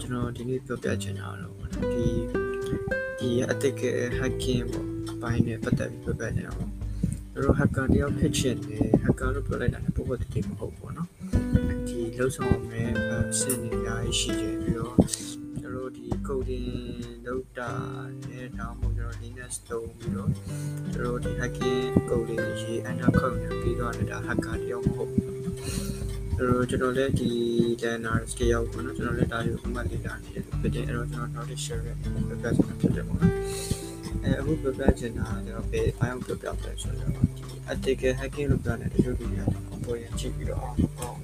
ကျွန်တော်ဒီနေ့ပြောပြချင်တာတော့ဒီဒီအတက်က hacking ပေါ့အပိုင်းနဲ့ပတ်သက်ပြီးပြောပြချင်တာပေါ့တို့ hacker တယောက်ဖြစ်ချင်တယ် hacker လို့ပြောလိုက်တာလည်းပုံပေါ်တည်းမဟုတ်ပေါ့နော်ဒီလှုပ်ဆောင်မဲ့အဆင့်တွေအများကြီးရှိတယ်ပြီးတော့ကျွန်တော်ဒီ coding လုပ်တာနဲ့တောင်းဖို့ကျွန်တော် Linux သုံးပြီးတော့ကျွန်တော်ဒီ hacking coding ရေး under code နဲ့ပြီးတော့လည်းဒါ hacker တယောက်မဟုတ်ဘူး တော့ကျွန်တော်လည်းဒီ learners တယောက်ပေါ့နော်ကျွန်တော်လည်းဒါတွေကိုအမှတ်လေးတာနေတယ်ဖြစ်တယ်အဲ့တော့ကျွန်တော် knowledge share ရပြပြချင်တာဖြစ်တယ်ပေါ့နော်အဲအခုပြပြချင်တာကျွန်တော်ဘယ်အအောင်ပြပြပြဆိုတော့ဒီ ethical hacking လို့ပြောတယ်တချို့လူတွေကပေါ်ရင်ကြည့်ပြီးတော့အောင်း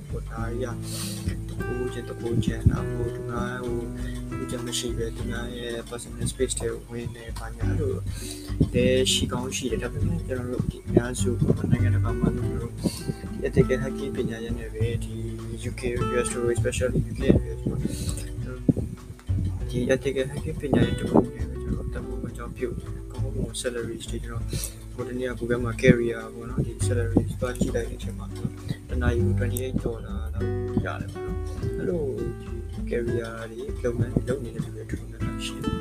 ဟိုဒါရီကကိုကျတကိုကျန်တာဟိုဒီမှာဟိုဒီချက်မရှိပဲဒီမှာရဲ့ personal space တွေဝင်နေပါညာလို့လဲရှိကောင်းရှိတယ်ဒါပေမဲ့ကျွန်တော်တို့ဒီအများစုနိုင်ငံတကာမှာလို့ဒီ ethical hacking ပညာရပ်နဲ့ပဲဒီ UK US especially UK US ဒီ ethical hacking ပညာရပ်တစ်ခုနဲ့ပဲကျွန်တော်တမှုအကြောင်းပြုတ်ကောင်းကောင်း salary တွေကျွန်တော်ဟိုတနေ့က Google မှာ career ပေါ့နော်ဒီ salary သွားကြည့်လိုက်တဲ့အချိန်မှာတနာယူ28ဒေါ်လာလောက်ရတယ်ပေါ့နော်အဲ့လိုဒီ career တွေလုပ်ငန်းတွေလုပ်နေတဲ့လူတွေအထူးများများရှိတယ်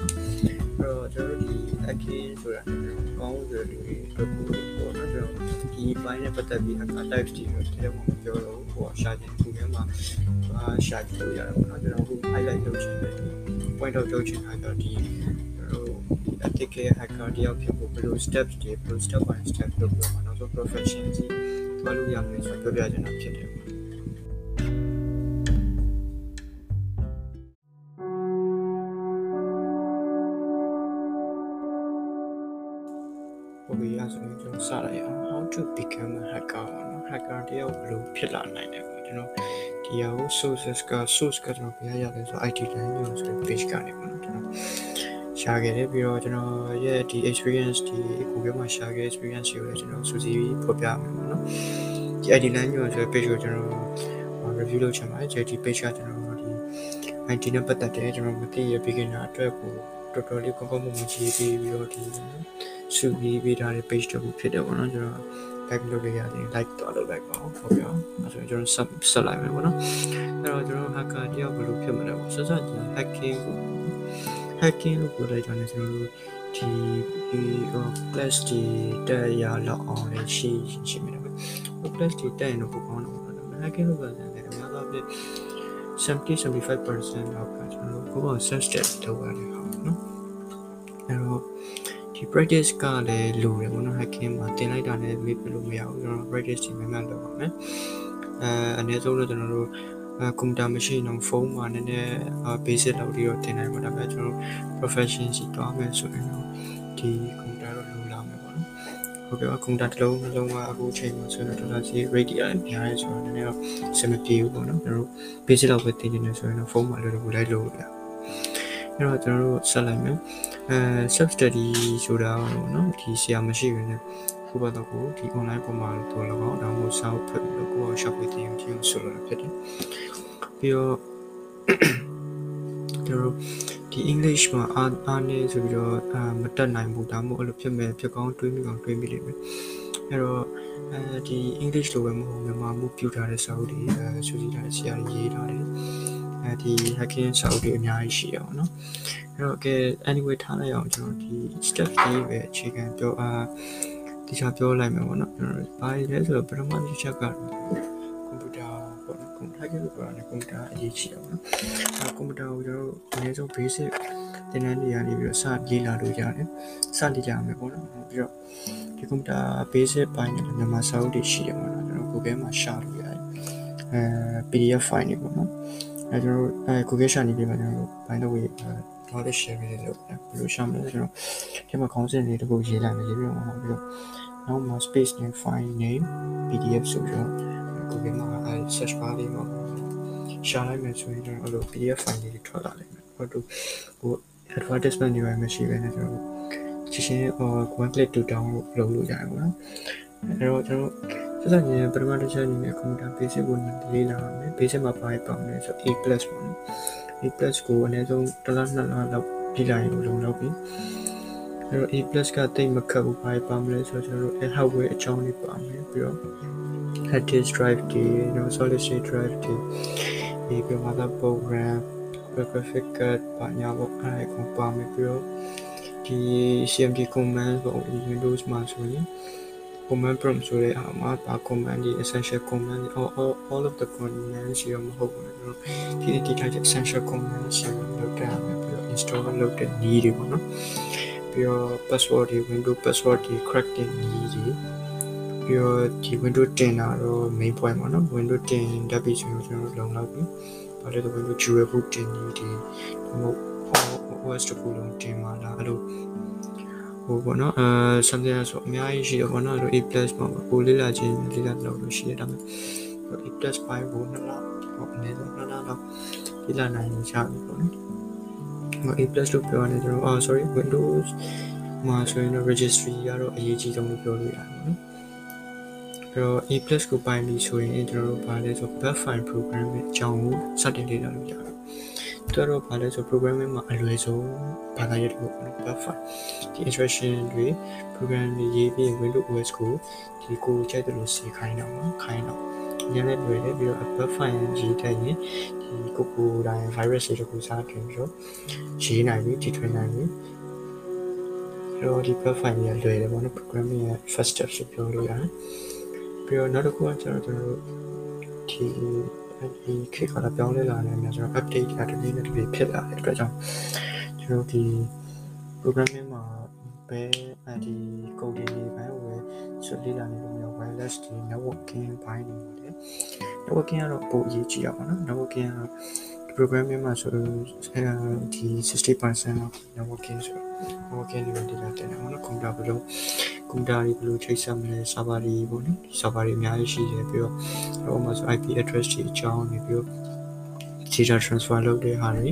အဲ့တော့ကျွန်တော် တို့ဒီ hacking ဆိုတာကောင်းတဲ့လူတွေအတွက်ကိုပေါ့နော်ကျွန်တော်ဒီပိုင်းနဲ့ပတ်သက်ပြီး hacker types တွေတော့တရားဝင်ပြောတော့ဟိုရှာခြင်း Google မှာအာရှာကြည့်လို့ရတယ်ပေါ့နော်ကျွန်တော်အခု highlight လုပ်ချင်တယ် point out လုပ်ချင်တာတော့ဒီကျွန်တော်တို့ဒီ ethical hacker တယောက်ဖြစ်ဖို့ဘယ်လို steps တွေဘယ်လို step by step လုပ်ပြီးတော့နောက်ဆုံး profession စီသွားလို့ရမယ်ဆိုတော့ပြောပြချင်တာဖြစ်တယ် ဒီဟာကို sources က source ကကျွန်တော်ပြရရတယ်ဆို IT တန်းညွှန်ဆိုတဲ့ page ကနေပေါ့နော်ကျွန်တော်ရှာခဲ့တယ်ပြီးတော့ကျွန်တော်ရဲ့ဒီ experience ဒီ Google မှာရှာခဲ့ experience ကိုလည်းကျွန်တော်စူးစီးပြီးဖော်ပြမယ်ပေါ့နော်ဒီ IT တန်းညွှန်ဆိုတဲ့ page ကိုကျွန်တော် review လုပ်ချင်ပါတယ်ဒီ page ကကျွန်တော်ဒီ IT နဲ့ပတ်သက်တဲ့ကျွန်တော်မသိရ beginner အတွက်ကိုတော်တော်လေးကောင်းကောင်းမွန်မွန်ကြည့်ပြီးပြီးတော့ဒီစုပြီးပေးထားတဲ့ page တစ်ခုဖြစ်တယ်ပေါ့နော်ကျွန်တော် like လုပ်လို့ရတယ် like တော့လုပ်လိုက်ပါဦးဟုတ်ပြီအဲဆိုကျွန်တော် sub ဆက်လိုက်မယ်ပေါ့နော်အဲ့တော့ကျွန်တော် hacker တယောက်ဘယ်လိုဖြစ်မလဲပေါ့ဆက်ဆက်ဒီ hacking ကို hacking လို့ပြောလိုက်ကြတယ်ကျွန်တော်တို့ဒီဒီ class တွေတက်ရလောက်အောင်လည်းရှိရှိမယ်နော် class တွေတက်ရင်တော့ပိုကောင်းတော့ပေါ့နော် hacking လို့ပြောတယ်လည်းအများအားဖြင့်70 75%လောက်ကကျွန်တော်တို့ကိုယ်က search တက်လုပ်ရတယ်ဟုတ်နော်အဲ့တော့ဒီ practice ကလည်းလိုတယ်ပေါ့နော် hacking မှာတင်လိုက်တာလည်းမေ့ပြလို့မရဘူးကျွန်တော် practice တွေမှန်မှန်လုပ်ပါမယ်အဲအနည်းဆုံးတော့ကျွန်တော်တို့အဲကွန်ပျူတာမရှိတော့ဖုန်းမှာနည်းနည်း basic လောက်ပြီးတော့တင်နိုင်ပါဒါပေမဲ့ကျွန်တော် profession စီတွားမယ်ဆိုရင်တော့ဒီကွန်ပျူတာတော့လိုလာမယ်ပေါ့နော်ဟုတ်ကဲ့ပါကွန်ပျူတာတစ်လုံးတစ်လုံးကအခုချိန်မှာဆိုတော့ဒေါ်လာစီ rate တွေအများကြီးဆိုတော့နည်းနည်းတော့စမပြေဘူးပေါ့နော်ကျွန်တော်တို့ basic လောက်ပဲတင်နေတယ်ဆိုရင်တော့ဖုန်းမှာလည်းလိုလိုက်လို့ရတယ်အဲ့တော့ကျွန်တော်တို့ဆက်လိုက်မယ် အဲ self study ဆိုတာပေါ့နော်ဒီဆရာမရှိဘဲနဲ့ကိုယ့်ဘက်တော့ကိုဒီ online ပုံမှာတော့လောက်အောင်ဒါမှမဟုတ်စာအုပ်ဖတ်ပြီးတော့ကိုယ့်အောင် shop တင်ပြီးဆိုလိုတာဖြစ်တယ်ပြီးတော့ကျွန်တော်ဒီ English မှာအားအားနေဆိုပြီးတော့အာမတက်နိုင်ဘူးဒါမှမဟုတ်အဲ့လိုဖြစ်မဲ့ဖြစ်ကောင်းတွေးမိကောင်းတွေးမိလိမ့်မယ်အဲ့တော့အဲဒီ English လိုပဲမဟုတ်မြန်မာမှုပြထားတဲ့စာအုပ်တွေအဲစူးစီးထားတဲ့ဆရာတွေရေးထားတယ် အဲဒီ hacking ဆောက်တွေအများကြီးရှိရပါတော့။အဲ့တော့ okay anyway ထားလိုက်အောင်ကျွန်တော်ဒီ step ကြီးပဲအခြေခံပြောအားဒီချာပြောလိုက်မယ်ပေါ့နော်။ကျွန်တော်ဘာလဲဆိုတော့ပထမတစ်ချက်ကတော့ကွန်ပျူတာပေါ့နော်။ကွန်ပျူတာကလည်းကွန်ပျူတာအရေးကြီးတယ်ပေါ့နော်။အဲ့ကွန်ပျူတာကိုကျွန်တော်အနည်းဆုံး basic သင်တန်းတွေရနေပြီးတော့စလေ့လာလို့ရတယ်။စလေ့လာမယ်ပေါ့နော်။ပြီးတော့ဒီကွန်ပျူတာ basic ပိုင်းနဲ့မြန်မာစာအုပ်တွေရှိတယ်ပေါ့နော်။ကျွန်တော် Google မှာရှာလို့ရတယ်။အဲ PDF file တွေပေါ့နော်။ အဲကျွန်တော်အဲ Google ရှာနေပြီမှာကျွန်တော် by the way knowledge share လေးလုပ်တယ်ဘယ်လိုရှာမလဲကျွန်တော်ဒီမှာခေါင်းစဉ်လေးတစ်ခုရေးလိုက်မယ်ရေးပြီးတော့မှပြီးတော့နောက်မှာ space name file name pdf ဆိုပြီးတော့ Google မှာအဲ search bar လေးမှာရှာလိုက်မယ်ဆိုရင်ကျွန်တော်အဲ့လို pdf file လေးတွေထွက်လာလိမ့်မယ်ဟိုတို့ဟို advertisement တွေပဲမရှိဘဲနဲ့ကျွန်တော်ချင်းချင်းဟို one click to download လုပ်လို့ရတယ်ပေါ့နော်အဲ့တော့ကျွန်တော် ဆက်စပ်ရင်ပထမတစ်ချက်အနေနဲ့ကွန်ပျူတာ basic ကိုလေ့လာရမယ် basic မှာပါရပါမယ်ဆို A+ ပေါ့နော် A+ ကိုအနည်းဆုံးတစ်လနှစ်လလောက်လေ့လာရင်လုံလောက်ပြီအဲ့တော့ A+ ကတိတ်မခက်ဘူးပါရပါမလဲဆိုတော့ကျွန်တော်တို့ hardware အကြောင်းလေးပါမယ်ပြီးတော့ hard disk drive တွေ no solid state drive တွေဒီပြ motherboard RAM graphic card ပါညာပေါ့အဲ့ဒါကိုပါမယ်ပြီးတော့ဒီ CMD command ပေါ့ Windows မှာဆိုရင် command prompt ဆိုတဲ့အားမှာပါ command ဒီ essential command all all, all of the commands ရမဟုတ်ဘူးနော်ဒီဒီထားချက် essential command ရှိလို့တာမယ်ပြီးတော့ install လုပ်တဲ့နည်းတွေပေါ့နော်ပြီးတော့ password တွေ window password တွေ crack တဲ့နည်းတွေပြီးတော့ဒီ window တင်တာတော့ main point ပေါ့နော် window တင်တတ်ပြီဆိုရင်ကျွန်တော်လုံလောက်ပြီဘာလို့လဲဆို window durable တင်နည်းတွေဟို OS တစ်ခုလုံးတင်ပါလားအဲ့လို ဟိုပေါ့နော်အဲ something ဆိုအများကြီးရှိတယ်ပေါ့နော်အဲ့လို A+ ပေါ့ကိုလေးလာခြင်းလေးလာတော့လို့ရှိရတာပဲ A+ 5ကိုနှစ်လပေါ့အနည်းဆုံးနှစ်လလောက်လေးလာနိုင်ကြပြီပေါ့နော်ဟို A+ လို့ပြောရတယ်ကျွန်တော်အော် sorry Windows မှာဆိုရင်တော့ registry ကတော့အရေးကြီးဆုံးလို့ပြောလို့ရတယ်ပေါ့နော်အဲ့တော့ A+ ကိုပိုင်ပြီဆိုရင်ကျွန်တော်တို့ဘာလဲဆို buffer file program ရဲ့အကြောင်းကိုစတင်လေ့လာလို့ရတယ် သူတို့ဘာလဲဆို programming မှာအလွယ်ဆုံးဘာသာရပ်လို့ပေါ့နော် buffer ဒီ instruction တွေ program တွေရေးပြီး Windows OS ကိုဒီကိုကြိုက်တယ်လို့စီခိုင်းတော့မှာခိုင်းတော့ညနေတွေ့တယ်ပြီးတော့ buffer ရေးတဲ့ရင်ဒီကိုကိုတိုင်း virus တွေတခုစားတင်ပြီးတော့ရေးနိုင်ပြီတီထွင်နိုင်ပြီအဲ့တော့ဒီ buffer ကြီးလွယ်တယ်ပေါ့နော် programming ရဲ့ first step ဆိုပြောလို့ရတယ်ပြီးတော့နောက်တစ်ခုကကျတော့ကျွန်တော်တို့ဒီ ဒီခေတ်ကလည်းပြောင်းလဲလာနေတယ်ဆိုတော့ update ကတနေ့နဲ့တနေ့ဖြစ်လာတဲ့အတွက်ကြောင့်ကျွန်တော်ဒီ programming မှာဘယ်ဒီ coding တွေဘယ်ဝယ်ဆွလေ့လာနေလို့မျိုး wireless ဒီ networking ဘိုင်းတွေလေ networking ကတော့ပိုအရေးကြီးရပါတော့ networking ကတော့ programming မှာဆိုဒီ60%လောက် networking ဆို networking တွေဒီလာတင်တယ်ပေါ့နော် computer ဘယ်လို computer တွေဘယ်လိုချိတ်ဆက်မလဲ server တွေပေါ့နော်ဒီ server တွေအများကြီးရှိတယ်ပြီးတော့ဟိုမှာဆို IP address တွေအကြောင်းတွေပြီးတော့ data transfer လုပ်တဲ့ဟာတွေ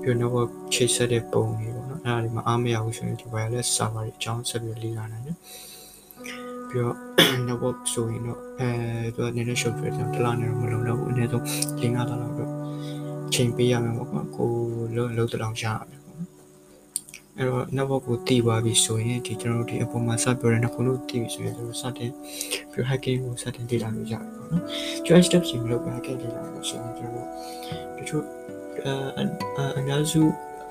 ပြီးတော့ network ချိတ်ဆက်တဲ့ပုံတွေပေါ့နော်အဲ့ဒါတွေမှာအားမရဘူးဆိုရင်ဒီ wireless server တွေအကြောင်းဆက်ပြီးလေ့လာနိုင်တယ်ပြီးတော့ network ဆိုရင်တော့အဲသူကနည်းနည်း short ဖြစ်တယ်တလားနေတော့မလုံတော့ဘူးအနည်းဆုံးရင်းကားလာတော့ချိန်ပေးရမယ်ပေါ့ကွာကိုလုံးလုံးတလောင်ရရမယ်ပေါ့ အဲ့တော့ network ကိုတည်သွားပြီဆိုရင်ဒီကျွန်တော်တို့ဒီအပေါ်မှာစပြောတဲ့နှစ်ခုလုံးတည်ပြီဆိုရင်ကျွန်တော်စတင်ပြီး hacking ကိုစတင်လေ့လာလို့ရတယ်ပေါ့နော် join step စီမလို့ hacking လေ့လာလို့ဆိုရင်ကျွန်တော်တို့တချို့အအများစု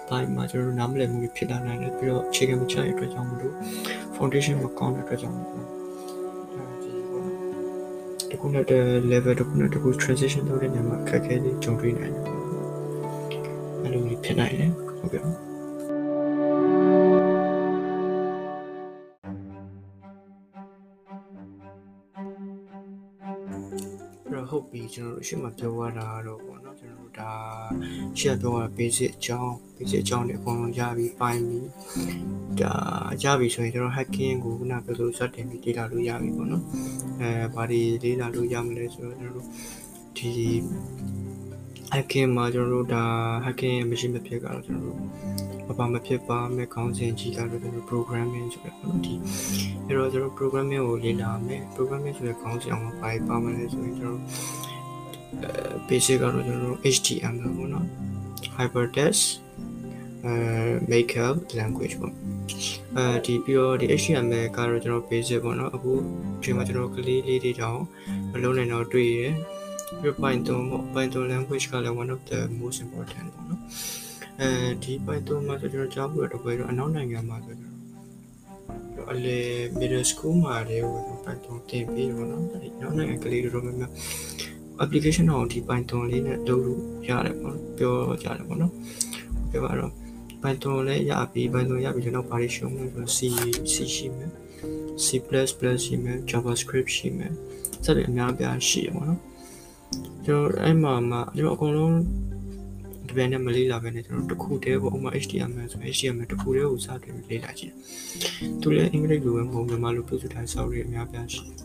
ပိုင်းမှာကျွန်တော်တို့နားမလည်မှုတွေဖြစ်လာနိုင်တယ်ပြီးတော့အခြေခံမချရတဲ့အတွက်ကြောင့်မလို့ foundation မကောင်းတဲ့အတွက်ကြောင့်မလို့ဒီခုနတဲ့ level တခုနဲ့တခု transition လုပ်တဲ့နေရာမှာအခက်အခဲတွေကြုံတွေ့နိုင်တယ်အဲ့လိုမျိုးဖြစ်နိုင်တယ်ဟုတ်ကဲ့ ပြီကျွန်တော်တို့ရှေ့မှာပြောရတာတော့ပေါ့နော်ကျွန်တော်တို့ဒါရှေ့ပြောရ basic အကြောင်း basic အကြောင်းတွေအကုန်လုံးရပြီပိုင်းပြီဒါရပြီဆိုရင်ကျွန်တော် hacking ကိုခုနပြောလို့စတင်ပြီးလေ့လာလို့ရပြီပေါ့နော်အဲဘာတွေလေ့လာလို့ရမလဲဆိုတော့ကျွန်တော်တို့ဒီ hacking မှာကျွန်တော်တို့ဒါ hacking မရှိမဖြစ်ကတော့ကျွန်တော်တို့ ဘာမှမဖြစ်ပါမဲ့ခေါင်းစဉ်ကြီးကတော့ကျွန်တော် programming ဆိုရပေါ့နော်ဒီအဲ့တော့ကျွန်တော် programming ကိုလေ့လာမယ် programming ဆိုတဲ့ခေါင်းစဉ်အောင်ဘာပါမလဲဆိုရင်ကျွန်တော်အဲ basic ကတော့ကျွန်တော် HTML ပေါ့နော် hypertext အဲ makeup language ပေါ့အဲဒီပြီးတော့ဒီ HTML ကတော့ကျွန်တော် basic ပေါ့နော်အခုဒီမှာကျွန်တော်ကလေးလေးတွေတောင်မလုံးနိုင်တော့တွေ့ရတယ်ပြီး Python ပေါ့ Python language ကလည်း one of the most important ပေါ့နော် အဲဒီ Python မှာဆိုကျွန်တော်ကြားဖို့ရတော့ဘယ်တော့အနောက်နိုင်ငံမှာဆိုကျွန်တော်အလေ middle school မှာတည်းကို Python သင်ပြီးတော့နော်အဲဒီနောက်နိုင်ငံကလေးတွေတော့များများ application တော့ဒီ Python လေးနဲ့လုပ်လို့ရတယ်ပေါ့ပြောကြတယ်ပေါ့နော်ပြောပါတော့ Python လည်းရပြီ Python ရပြီကျွန်တော်ဘာတွေရှုံးလဲဆိုတော့ C C ရှိမယ် C++ ရှိမယ် JavaScript ရှိမယ်စသဖြင့်အများအပြားရှိရပါတော့ကျွန်တော်အဲ့မှာမှကျွန်တော်အကုန်လုံး ဒီဘက်နဲ့မလေးလာပဲနဲ့ကျွန်တော်တခုတည်းပေါ့ဥပမာ HTML ဆို HTML တခုတည်းကိုစတင်လေးလာကြည့်သူလည်းအင်္ဂလိပ်လိုပဲမဟုတ်မြန်မာလိုပြုစုထား software အများအပြားရှိအဲ့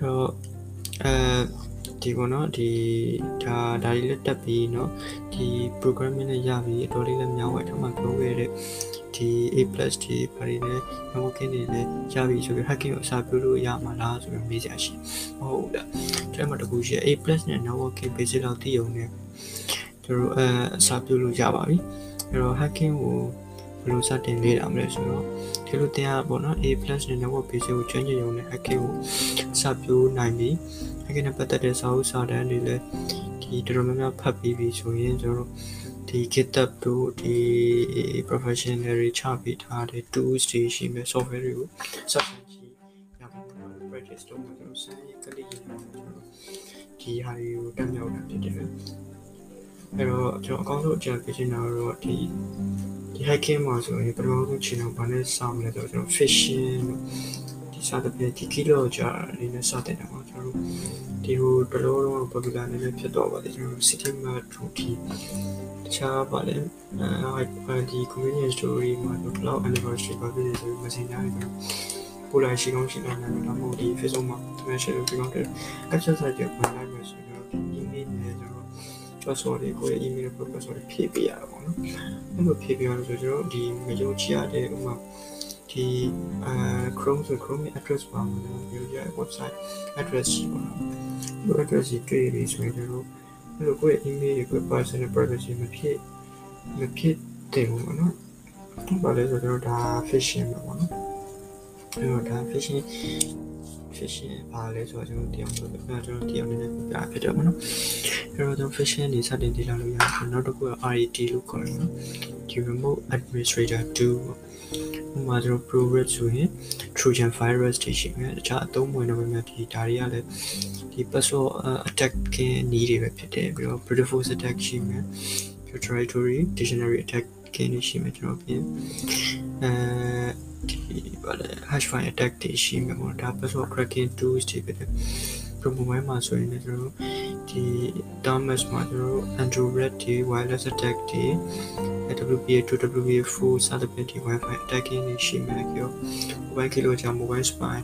တော့အဲဒီပေါ့နော်ဒီဒါဒါလေးလက်တက်ပြီးเนาะဒီ programming နဲ့ရပြီးအတော်လေးလည်းမြောင်းဝဲထမှပြောခဲ့တဲ့ ဒီ A+ ဒီဘာတွေလဲ networking တွေလည်းရပြီဆိုပြီး hacking ကိုအစားပြုလို့ရမှာလားဆိုပြီးမေးကြရှိမဟုတ်လားအဲ့မှာတခုရှိ A+ နဲ့ networking basic လောက်သိုံနဲ့တို့တို့အဲအစားပြုလို့ရပါပြီအဲ့တော့ hacking ကိုဘယ်လိုစတင်လေ့လာမလဲဆိုတော့ဒီလိုတင်ရပေါ့နော် A+ နဲ့ network basic ကိုကျွမ်းကျင်ရုံနဲ့ hacking ကိုအစားပြုနိုင်ပြီး hacking နဲ့ပတ်သက်တဲ့စာအုပ်စာတမ်းတွေလည်းဒီဒီတော်တော်များများဖတ်ပြီးပြီဆိုရင်ကျွန်တော်တို့ ဒီ GitHub တို့ဒီ professional တွေချပေးထားတဲ့ tools တွေရှိမယ် software တွေကို subscribe ကြည့်ရပါမယ် practice တော့ကျွန်တော်စမ်းရကလေးရအောင်ကျွန်တော်ဒီဟာတွေကိုတက်မြောက်တာဖြစ်တယ်အဲ့တော့ကျွန်တော်အကောင်းဆုံးအကြံပေးချင်တာတော့ဒီဒီ hacking မှာဆိုရင်ပထမဆုံးချိန်တော့ဘာနဲ့စမလဲဆိုတော့ကျွန်တော် phishing ဒီစသဖြင့်ဒီ kilo ကြာနေနဲ့စတဲ့တာပေါ့ကျွန်တော် ဒီဟိုတလောတော့ popular နေနဲ့ဖြစ်တော့ပါတယ်ကျွန်တော် city map 2ဒီတခြားပါလဲအဲဒီ convenience story မှာတော့ cloud anniversary ပါပြီဆိုပြီး messenger တွေကျွန်တော်ပို့လိုက်ရှိကောင်းရှိနိုင်တယ်တော့မဟုတ်ဒီ Facebook မှာ mention လုပ်ပြီးတော့ capture site ကိုဝင်လိုက်မယ်ဆိုတော့ဒီ email နဲ့ကျွန်တော် password တွေကိုရဲ့ email နဲ့ password တွေဖြည့်ပေးရတာပေါ့နော်အဲ့လိုဖြည့်ပေးရလို့ဆိုကျွန်တော်ဒီမယုံကြည်ရတဲ့ဥမာ ဒီအဲ Chrome ဆို Chrome ရဲ့ address ပါမှာလို့ပြောရ website address ရှိပါတော့ဒီ address ကြီးတွေ့ပြီဆိုရင်ကျွန်တော်အဲ့လိုကိုယ့်ရဲ့ email ကို personal privacy မဖြစ်မဖြစ်တယ်ဘူးပေါ့နော်ဘာလဲဆိုတော့ဒါ phishing ပါပေါ့နော်အဲ့တော့ဒါ phishing phishing ဘာလဲဆိုတော့ကျွန်တော်တရားဆိုတော့ကျွန်တော်တရားနည်းနည်းပြဖြစ်တယ်ပေါ့နော်အဲ့တော့ကျွန်တော် phishing တွေစတင်တည်လာလို့ရတယ်နောက်တစ်ခုက RAT လို့ခေါ်တယ်နော်ဒီ remote administrator 2ပေါ့ ဥပမာကျွန်တော် progress ဆိုရင် trojan virus တွေရှိမယ်တခြားအသုံးဝင်တော့မှဒီဒါတွေကလည်းဒီ password attacking နည်းတွေပဲဖြစ်တယ်ပြီးတော့ brute force attack ရှိမယ် territory dictionary attack ကင်းရှိမယ်ကျွန်တော်ပြင်အဲဒီဗာလေ hash file attack တွေရှိမယ်ပေါ့ဒါ password cracking tools တွေဖြစ်တယ် promo မှာဆိုရင်လည်းကျွန်တော်တို့ ဒီ Thomas မှာကျွန်တော်တို့ Android Red တွေ wireless attack တွေ WPA 2 WPA4 စသဖြင့်ဒီ Wi-Fi attacking တွေရှိမယ်ကြော mobile kilo ကြောင့် mobile spy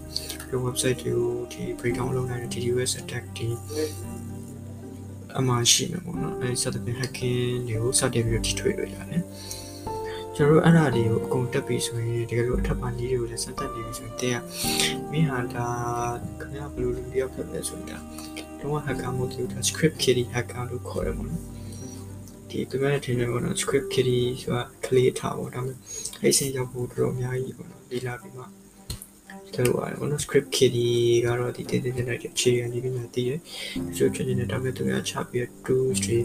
ဒီ website တွေကိုဒီ breakdown လုပ်နိုင်တဲ့ DDoS attack တွေအမှရှိမှာပေါ့နော်အဲဒီစသဖြင့် hacking တွေကိုစတင်ပြီးတော့ထိထွေလို့ရတယ်ကျွန်တော်တို့အဲ့ဒါတွေကိုအကုန်တက်ပြီဆိုရင်တကယ်လို့အထက်ပါနည်းတွေကိုလည်းစက်တက်နေပြီဆိုရင်တဲ့ကမင်းဟာဒါခင်ဗျာဘယ်လိုလုပ်ရဖြစ်လဲဆိုတာ တော့ hacker မို့တူတာ script kiddie hacker လို့ခေါ်တယ်ပေါ့နော်ဒီသူများထင်တယ်ပေါ့နော် script kiddie ဆိုတာကလေးထားပေါ့ဒါပေမဲ့အဲ့စင်ရောက်ဖို့တော်တော်အများကြီးပေါ့နော်ဒီလာပြီးမှတယ်လို့ရတယ်ပေါ့နော် script kiddie ကတော့ဒီတင်းတင်းတင်းတဲ့အခြေခံဒီပညာတည်တယ်ဆိုတော့ကျွန်တော်ဒါပေမဲ့သူများချပြီး tools တွေ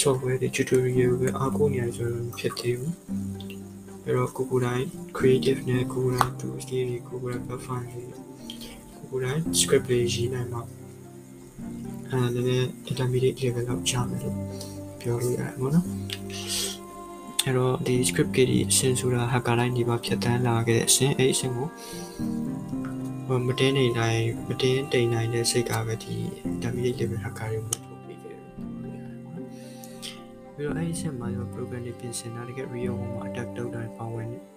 software တွေ tutorial ပဲအားကိုးနေရဆိုတော့ဖြစ်သေးဘူးအဲ့တော့ကိုကိုတိုင်း creative နဲ့ကိုကိုတိုင်း tools တွေကိုကိုကိုတိုင်း platform တွေကိုကိုတိုင်း script တွေရေးနိုင်မှာ အဲလည်း intermediate level လောက်ချမယ်လို့ပြောလို့ရတယ်ပေါ့နော်အဲ့တော့ဒီ script ကြီးအစင်ဆိုတာ hacker တိုင်းဒီမှာဖြတ်တန်းလာခဲ့တဲ့အစင်အဲ့အစင်ကိုမတင်းနေနိုင်မတင်းတိမ်နိုင်တဲ့စိတ်ကပဲဒီ intermediate level hacker တွေကိုထုတ်ပေးခဲ့တယ်ပြီးတော့အဲ့ဒီဆက်မှာကျွန်တော် program တွေပြင်ဆင်တာတကယ် real world မှာ attack လုပ်တာပါဝင်တယ်။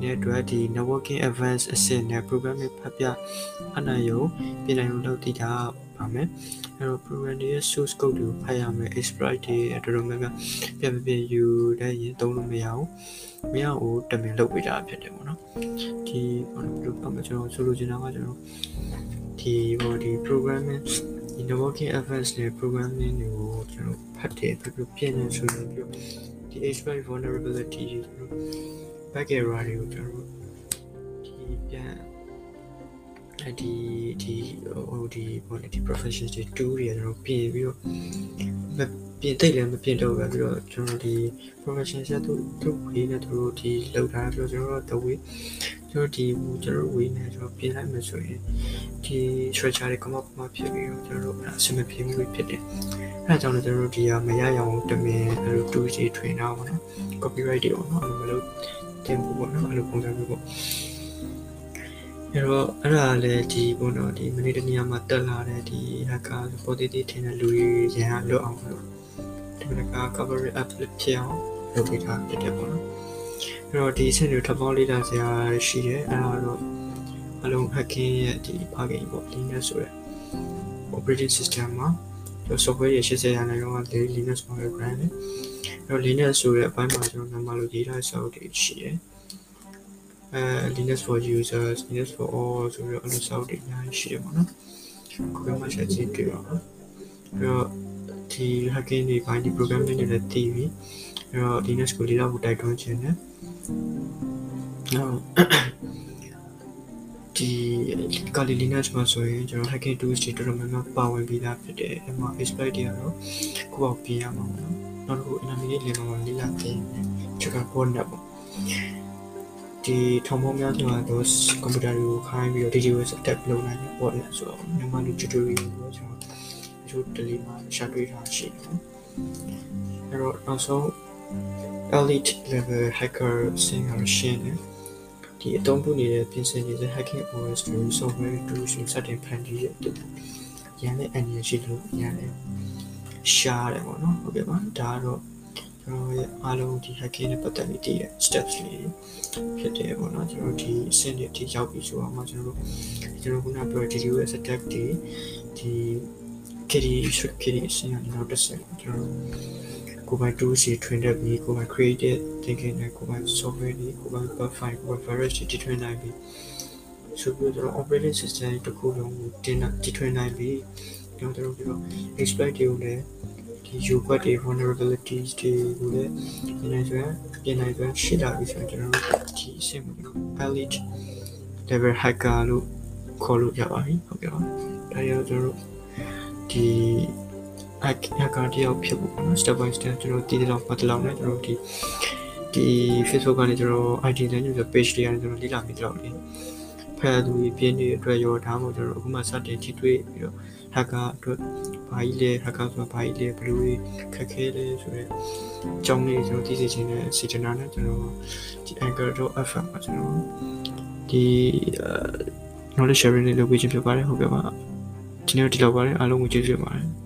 ဒီအတွက်ဒီ networking advanced အဆင့်နဲ့ program တွေဖတ်ပြအနိုင်ရုံပြင်နိုင်ရုံလုပ်တည်တာပါ မယ်။အဲ့တော့ program တွေရဲ့ source code တွေကိုဖတ်ရမယ် exploit တွေအတော်များများပြန်ပြန်ယူတဲ့ရင်သုံးလို့မရဘူး။မရဘူးတမင်လုပ်ပေးတာဖြစ်တယ်ပေါ့နော်။ဒီဘာလို့ပြောမလဲကျွန်တော်ဆိုလိုချင်တာကကျွန်တော်ဒီဟိုဒီ programming ဒီ networking advanced နဲ့ programming တွေကိုကျွန်တော်ဖတ်တယ်ပြီးတော့ပြင်နေဆိုရင်ပြီးဒီ exploit vulnerability တွေကျွန်တော် back error တွေကိုကျွန်တော်ဒီပြန်အဲ ဒီဒီဟိုဒီဘောလေဒီ profession တွေ2တွေကျွန်တော်ပြင်ပြီးတော့ပြင်တိတ်လည်းမပြင်တော့ပဲပြီးတော့ကျွန်တော်ဒီ profession ဆက်သူသူဝေးနဲ့သူတို့ဒီလောက်ထားပြီးတော့ကျွန်တော်တို့တဝေးကျွန်တော်ဒီကျွန်တော်ဝေးနဲ့ကျွန်တော်ပြင်လိုက်မှဆိုရင်ဒီ structure တွေ come up မှာဖြစ်ပြီးတော့ကျွန်တော်တို့အဆင်မပြေမှုဖြစ်တယ်အဲဒါကြောင့်လည်းကျွန်တော်တို့ဒီဟာမရရအောင်တမင်အဲလို 2 G ထွင်တာပေါ့နော် copyright တွေပေါ့နော်အဲ့လိုမလို့တင်ဖို့ပေါ့နော်အဲ့လိုပုံစံမျိုးပေါ့ အဲ့တော့အဲ့ဒါလည်းဒီပေါ့နော်ဒီမနေ့တနေ့မှာတက်လာတဲ့ဒီ hacker ပေါ်တည်တည်ထင်တဲ့လူတွေရန်လွတ်အောင်လို့ဒီက coverage app ဖြစ်အောင်လုပ်ပေးတာဖြစ်တယ်ပေါ့နော်အဲ့တော့ဒီအဆင့်တွေထပ်ပေါင်းလေ့လာစရာရှိတယ်အဲ့ဒါတော့အလုံး hacking ရဲ့ဒီ plugin ပေါ့ Linux ဆိုတဲ့ operating system မှာ software ရဲ့80ရာခိုင်နှုန်းက Linux မှာပဲ brand တယ်အဲ့တော့ Linux ဆိုတဲ့အပိုင်းမှာကျွန်တော် number လို့ရေးထားတဲ့စာအုပ်တွေရှိတယ် အဲ Linux for users Linux for all ဆိုပြီးတော့အဲ့လိုစာအုပ်တွေအများကြီးရှိတယ်ပေါ့နော်ကိုယ်ကမှဆက်ကြည့်တွေ့ပါမယ်အဲ့တော့ဒီ hacking တွေပိုင်းဒီ programming တွေလည်းသိပြီအဲ့တော့ Linux ကိုလေ့လာဖို့တိုက်တွန်းခြင်းနဲ့နောက်ဒီကာလီလီနက်မှာဆိုရင်ကျွန်တော် hacking tools တွေတော်တော်များများပါဝင်ပြီးသားဖြစ်တယ်အဲ့မှာ exploit တွေကတော့ကိုယ့်အောင်ပြင်ရမှာပေါ့နော်နောက်တစ်ခု intermediate level မှာလေ့လာသင်ချက်က botnet ပေါ့ ဒီထောင်ပေါင်းများစွာသောကွန်ပျူတာတွေကိုခိုင်းပြီးတော့ DDoS attack လုပ်နိုင်တဲ့ botnet ဆိုတော့မြန်မာလူ tutorial ကိုကျွန်တော်ဒီလို delay မှာရှာတွေ့ထားရှိတယ်အဲ့တော့နောက်ဆုံး elite level hacker ဆင်းရရှင်းတယ်ဒီအသုံးပြုနေတဲ့ပြင်ဆင်နေတဲ့ hacking OS တွေ software tools တွေစတင်ဖန်တီးတဲ့အတွက်ရန်တဲ့ engine ရှိလို့ရန်တဲ့ရှားတယ်ပေါ့နော်ဟုတ်ကဲ့ပါဒါကတော့ ကျွန်တော်ရဲ့အားလုံးဒီ hacking နဲ့ပတ်သက်ပြီးတည်တဲ့ steps လေးဖြစ်တယ်ပေါ့နော်ကျွန်တော်ဒီအဆင့်တွေအထိရောက်ပြီဆိုတော့မှကျွန်တော်တို့ကျွန်တော်ခုနပြော DDoS attack တွေဒီ kitty should kitty အဆင့်ကနေတော့တစ်ဆင့်ကျွန်တော်ကိုယ်ပိုင် tools တွေ train တက်ပြီးကိုယ်ပိုင် creative thinking နဲ့ကိုယ်ပိုင် software တွေကိုယ်ပိုင် profile ကိုယ်ပိုင် virus တွေ train နိုင်ပြီးဆိုပြီးတော့ operating system တစ်ခုလုံးကိုတင်တည်ထွင်နိုင်ပြီးကျွန်တော်တို့ပြော exploit တွေကိုလည်း ဒီ U-bug တွေ vulnerabilities တွေကိုလည်းပြင်နိုင်စွမ်းပြင်နိုင်စွမ်းရှိလာပြီဆိုရင်ကျွန်တော်တို့ဒီအဆင့်ကို elite level hacker လို့ခေါ်လို့ရပါပြီဟုတ်ကဲ့ပါဒါရောကျွန်တော်တို့ဒီ hacker တယောက်ဖြစ်ဖို့ပေါ့နော် step by step ကျွန်တော်တည်တည်လောက်ပတ်တလောက်နဲ့ကျွန်တော်ဒီဒီ Facebook ကနေကျွန်တော် ID နဲ့ညွှန် page တွေကနေကျွန်တော်လေ့လာမိတော့လေဖယ်သူတွေပြင်းနေတဲ့အတွက်ရောဒါမှမဟုတ်ကျွန်တော်အခုမှစတင်ထိတွေ့ပြီးတော့ hacker အတွက်ဘာကြီးလဲ hacker ဆိုတာဘာကြီးလဲဘယ်လိုခက်ခဲလဲဆိုတော့အကြောင်းလေးကျွန်တော်သိစေချင်တဲ့စေတနာနဲ့ကျွန်တော်ဒီ anchor.fm မှာကျွန်တော်ဒီ knowledge sharing လေးလုပ်ပေးခြင်းဖြစ်ပါတယ်ဟုတ်ကဲ့ပါဒီနေ့ဒီလောက်ပါတယ်အားလုံးကိုကျေးဇူးတင်ပါတယ်